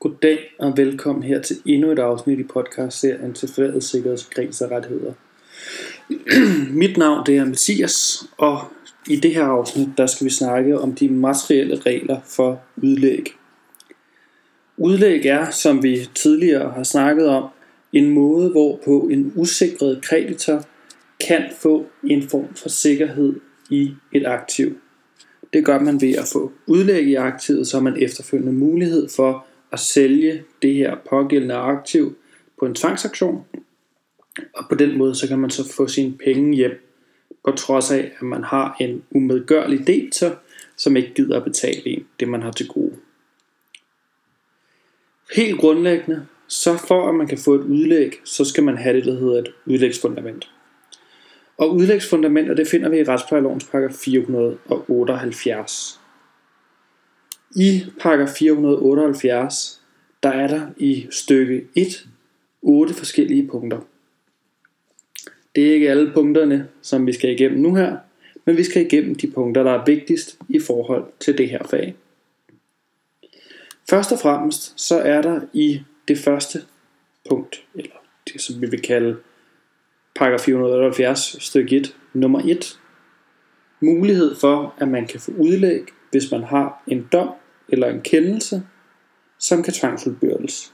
Goddag og velkommen her til endnu et afsnit i podcastserien til fælles sikkerheds- og kriserettigheder. Mit navn det er Mathias, og i det her afsnit der skal vi snakke om de materielle regler for udlæg. Udlæg er, som vi tidligere har snakket om, en måde hvorpå en usikret kreditor kan få en form for sikkerhed i et aktiv. Det gør man ved at få udlæg i aktivet, så har man efterfølgende mulighed for at sælge det her pågældende aktiv på en tvangsaktion. Og på den måde så kan man så få sine penge hjem, på trods af at man har en umedgørlig debitor, som ikke gider at betale en det man har til gode. Helt grundlæggende, så for at man kan få et udlæg, så skal man have det, der hedder et udlægsfundament. Og udlægsfundamenter, det finder vi i retsplejelovens paragraf 478. I paragraf 478, der er der i stykke 1 otte forskellige punkter. Det er ikke alle punkterne, som vi skal igennem nu her, men vi skal igennem de punkter, der er vigtigst i forhold til det her fag. Først og fremmest så er der i det første punkt, eller det som vi vil kalde paragraf 478 stykke 1, nummer 1, mulighed for, at man kan få udlæg, hvis man har en dom eller en kendelse, som kan tvangsudbyrdes.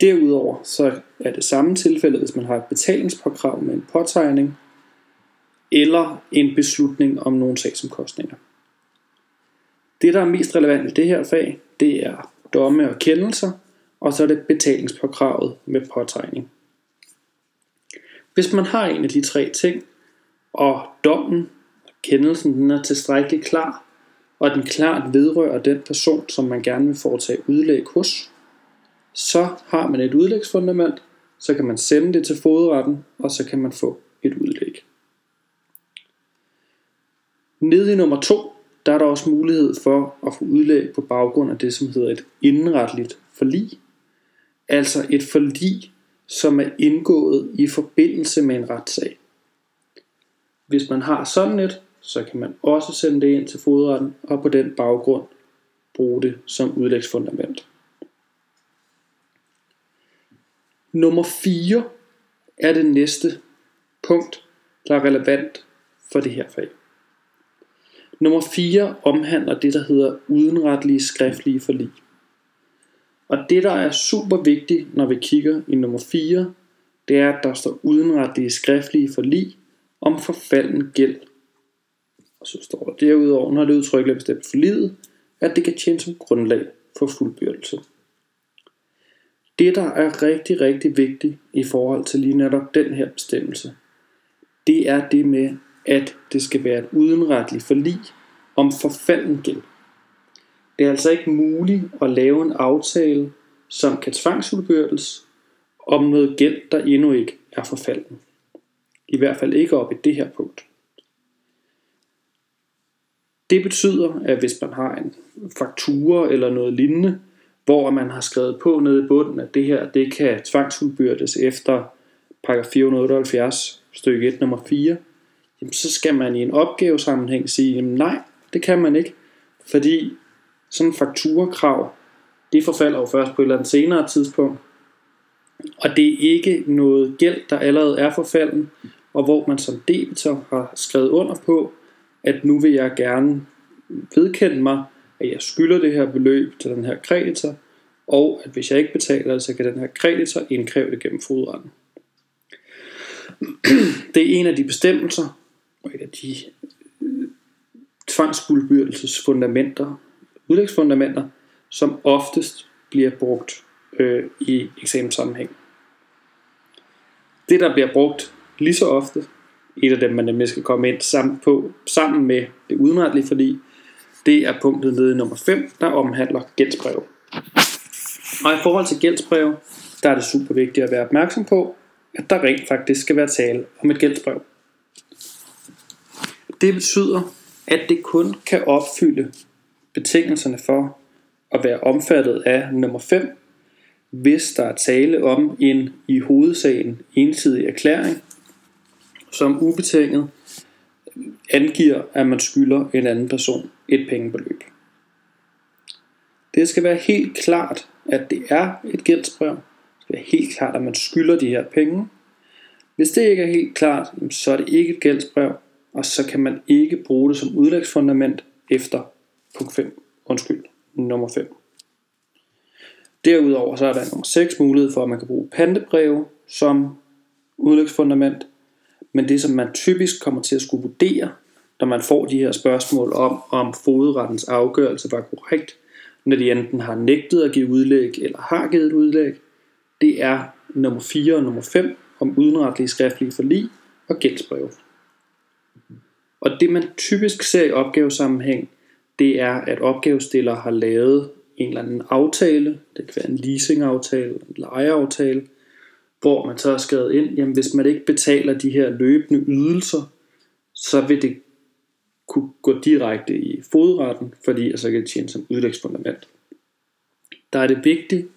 Derudover så er det samme tilfælde, hvis man har et betalingspåkrav med en påtegning, eller en beslutning om nogle sagsomkostninger. Det, der er mest relevant i det her fag, det er domme og kendelser, og så er det betalingspåkravet med påtegning. Hvis man har en af de tre ting, og dommen, kendelsen, den er tilstrækkeligt klar, og den klart vedrører den person, som man gerne vil foretage udlæg hos, så har man et udlægsfundament, så kan man sende det til fodretten, og så kan man få et udlæg. Nede i nummer 2, der er der også mulighed for at få udlæg på baggrund af det, som hedder et indretligt forlig. Altså et forlig, som er indgået i forbindelse med en retssag. Hvis man har sådan et, så kan man også sende det ind til fodretten og på den baggrund bruge det som udlægsfundament. Nummer 4 er det næste punkt, der er relevant for det her fag. Nummer 4 omhandler det, der hedder udenretlige skriftlige forlig. Og det, der er super vigtigt, når vi kigger i nummer 4, det er, at der står udenretlige skriftlige forlig om forfalden gæld. Og så står der derudover, når det udtrykkeligt bestemt for livet, at det kan tjene som grundlag for fuldbyrdelse. Det, der er rigtig, rigtig vigtigt i forhold til lige netop den her bestemmelse, det er det med, at det skal være et udenretligt forlig om forfalden gæld. Det er altså ikke muligt at lave en aftale, som kan tvangsudbyrdes om noget gæld, der endnu ikke er forfalden. I hvert fald ikke op i det her punkt. Det betyder, at hvis man har en faktura eller noget lignende, hvor man har skrevet på nede i bunden, at det her det kan tvangsudbyrdes efter paragraf 478 stykke 1 nummer 4, jamen så skal man i en opgavesammenhæng sige, jamen nej, det kan man ikke, fordi sådan en fakturakrav, det forfalder jo først på et eller andet senere tidspunkt, og det er ikke noget gæld, der allerede er forfalden, og hvor man som debitor har skrevet under på, at nu vil jeg gerne vedkende mig, at jeg skylder det her beløb til den her kreditor, og at hvis jeg ikke betaler det, så kan den her kreditor indkræve det gennem fodretten. Det er en af de bestemmelser, og et af de øh, tvangsfuldbyrdelsesfundamenter, udlægsfundamenter, som oftest bliver brugt øh, i eksamenssammenhæng. Det, der bliver brugt lige så ofte, et af dem, man nemlig skal komme ind sammen, på, sammen med det udenretlige forlig, det er punktet nede i nummer 5, der omhandler gældsbrev. Og i forhold til gældsbrev, der er det super vigtigt at være opmærksom på, at der rent faktisk skal være tale om et gældsbrev. Det betyder, at det kun kan opfylde betingelserne for at være omfattet af nummer 5, hvis der er tale om en i hovedsagen ensidig erklæring, som ubetinget angiver, at man skylder en anden person et pengebeløb. Det skal være helt klart, at det er et gældsbrev. Det skal være helt klart, at man skylder de her penge. Hvis det ikke er helt klart, så er det ikke et gældsbrev, og så kan man ikke bruge det som udlægsfundament efter punkt 5. Undskyld, nummer 5. Derudover så er der nummer 6 mulighed for, at man kan bruge pantebreve som udlægsfundament. Men det, som man typisk kommer til at skulle vurdere, når man får de her spørgsmål om, om fogedrettens afgørelse var korrekt, når de enten har nægtet at give udlæg eller har givet udlæg, det er nummer 4 og nummer 5 om udenretlige skriftlige forlig og gældsbreve. Og det man typisk ser i opgavesammenhæng, det er, at opgavestiller har lavet en eller anden aftale, det kan være en leasingaftale, en lejeaftale, hvor man så har skrevet ind, jamen hvis man ikke betaler de her løbende ydelser, så vil det kunne gå direkte i fodretten, fordi så kan det tjene som udlægsfundament. Der er det vigtigt,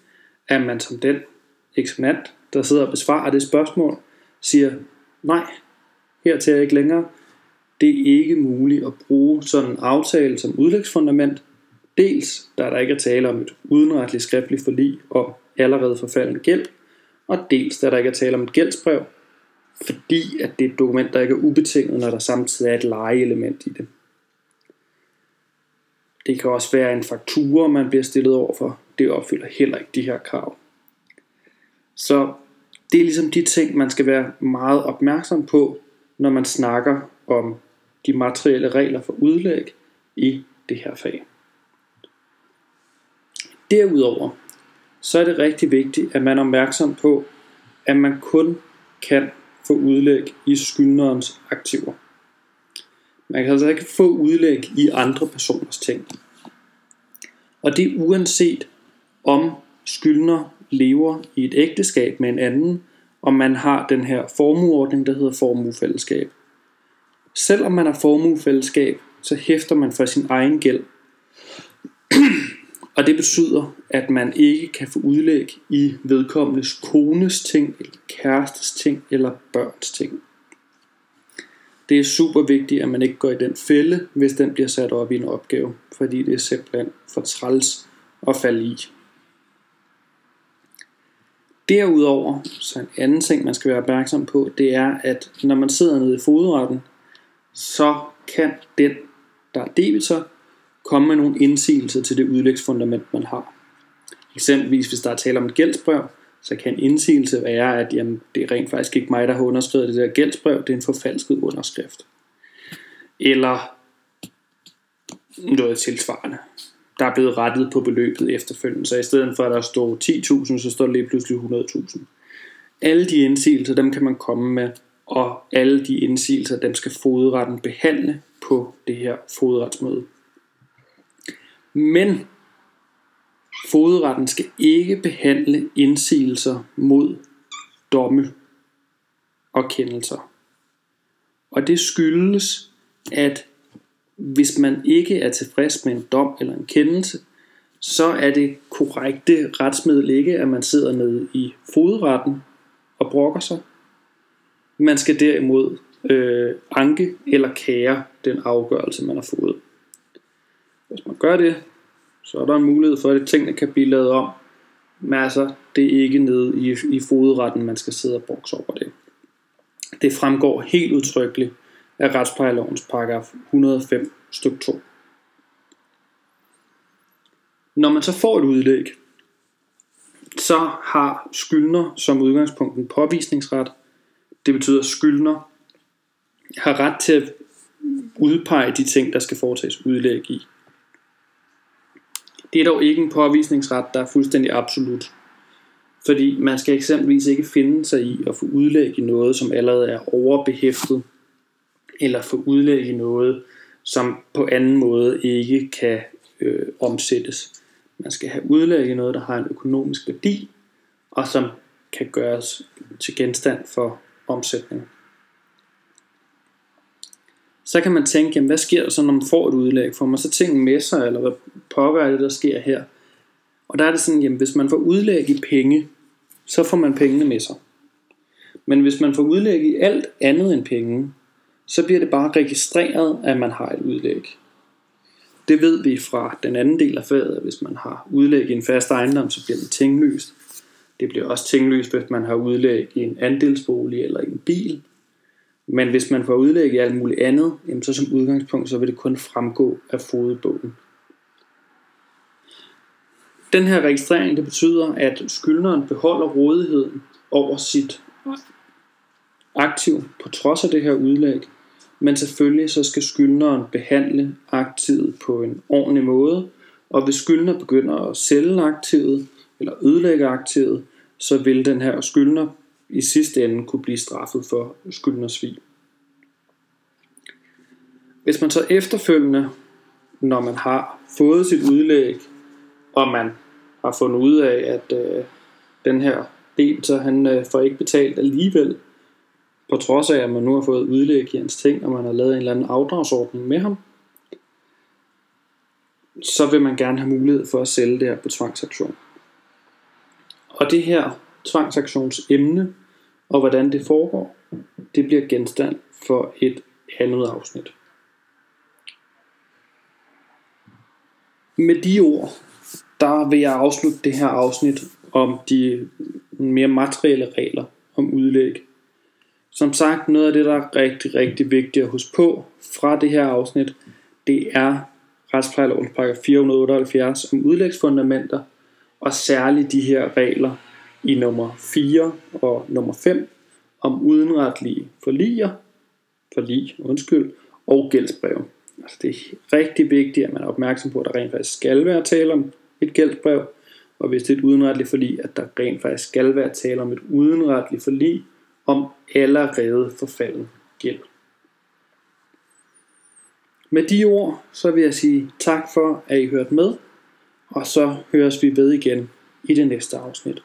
at man som den eksaminant, der sidder og besvarer det spørgsmål, siger, nej, her til ikke længere. Det er ikke muligt at bruge sådan en aftale som udlægsfundament, dels da der ikke er tale om et udenretligt skriftligt forlig og allerede forfalden gæld, og dels da der ikke er tale om et gældsbrev, fordi at det er et dokument, der ikke er ubetinget, når der samtidig er et lejeelement i det. Det kan også være en faktura, man bliver stillet over for. Det opfylder heller ikke de her krav. Så det er ligesom de ting, man skal være meget opmærksom på, når man snakker om de materielle regler for udlæg i det her fag. Derudover så er det rigtig vigtigt, at man er opmærksom på, at man kun kan få udlæg i skyldnerens aktiver. Man kan altså ikke få udlæg i andre personers ting. Og det er uanset om skyldner lever i et ægteskab med en anden, og man har den her formueordning, der hedder formuefællesskab. Selvom man har formuefællesskab, så hæfter man for sin egen gæld og det betyder, at man ikke kan få udlæg i vedkommendes kones ting, eller kærestes ting, eller børns ting. Det er super vigtigt, at man ikke går i den fælde, hvis den bliver sat op i en opgave, fordi det er simpelthen for træls at falde i. Derudover, så en anden ting, man skal være opmærksom på, det er, at når man sidder nede i fodretten, så kan den, der er debitor, komme med nogle indsigelser til det udlægsfundament, man har. Eksempelvis hvis der er tale om et gældsbrev, så kan en indsigelse være, at jamen, det er rent faktisk ikke mig, der har underskrevet det der gældsbrev, det er en forfalsket underskrift. Eller noget tilsvarende. Der er blevet rettet på beløbet efterfølgende, så i stedet for at der står 10.000, så står det lige pludselig 100.000. Alle de indsigelser, dem kan man komme med, og alle de indsigelser, dem skal fodretten behandle på det her fodretsmøde. Men Fodretten skal ikke behandle indsigelser mod domme og kendelser. Og det skyldes, at hvis man ikke er tilfreds med en dom eller en kendelse, så er det korrekte retsmiddel ikke, at man sidder nede i fodretten og brokker sig. Man skal derimod øh, anke eller kære den afgørelse, man har fået. Hvis man gør det, så er der en mulighed for, at tingene kan blive lavet om. Men altså, det er ikke nede i, i fodretten, man skal sidde og brokse over det. Det fremgår helt udtrykkeligt af retsplejelovens paragraf 105 stk. 2. Når man så får et udlæg, så har skyldner som udgangspunkt en påvisningsret. Det betyder, at skyldner har ret til at udpege de ting, der skal foretages udlæg i. Det er dog ikke en påvisningsret, der er fuldstændig absolut. Fordi man skal eksempelvis ikke finde sig i at få udlæg i noget, som allerede er overbehæftet, eller få udlæg i noget, som på anden måde ikke kan øh, omsættes. Man skal have udlæg i noget, der har en økonomisk værdi, og som kan gøres til genstand for omsætning så kan man tænke, jamen, hvad sker der så, når man får et udlæg? Får man så ting med sig, eller hvad pokker er det, der sker her? Og der er det sådan, jamen, hvis man får udlæg i penge, så får man pengene med sig. Men hvis man får udlæg i alt andet end penge, så bliver det bare registreret, at man har et udlæg. Det ved vi fra den anden del af faget, at hvis man har udlæg i en fast ejendom, så bliver det tinglyst. Det bliver også tinglyst, hvis man har udlæg i en andelsbolig eller i en bil. Men hvis man får udlæg i alt muligt andet, jamen så som udgangspunkt, så vil det kun fremgå af fodbogen. Den her registrering, det betyder, at skyldneren beholder rådigheden over sit aktiv på trods af det her udlæg. Men selvfølgelig så skal skyldneren behandle aktivet på en ordentlig måde, og hvis skyldner begynder at sælge aktivet eller ødelægge aktivet, så vil den her skyldner i sidste ende kunne blive straffet for skyldnersvig. Hvis man så efterfølgende, når man har fået sit udlæg, og man har fundet ud af, at øh, den her del, så han øh, får ikke betalt alligevel, på trods af, at man nu har fået udlæg i hans ting, og man har lavet en eller anden afdragsordning med ham, så vil man gerne have mulighed for at sælge det her på tvangsaktion. Og det her tvangsaktionsemne, og hvordan det foregår, det bliver genstand for et andet afsnit. Med de ord, der vil jeg afslutte det her afsnit om de mere materielle regler om udlæg. Som sagt, noget af det, der er rigtig, rigtig vigtigt at huske på fra det her afsnit, det er retsplejelovens paragraf 478 om udlægsfundamenter, og særligt de her regler i nummer 4 og nummer 5 om udenretlige forliger, forlig, undskyld, og gældsbrev. Altså det er rigtig vigtigt, at man er opmærksom på, at der rent faktisk skal være tale om et gældsbrev, og hvis det er et udenretligt forlig, at der rent faktisk skal være tale om et udenretligt forlig om allerede forfalden gæld. Med de ord, så vil jeg sige tak for, at I hørte med, og så høres vi ved igen i det næste afsnit.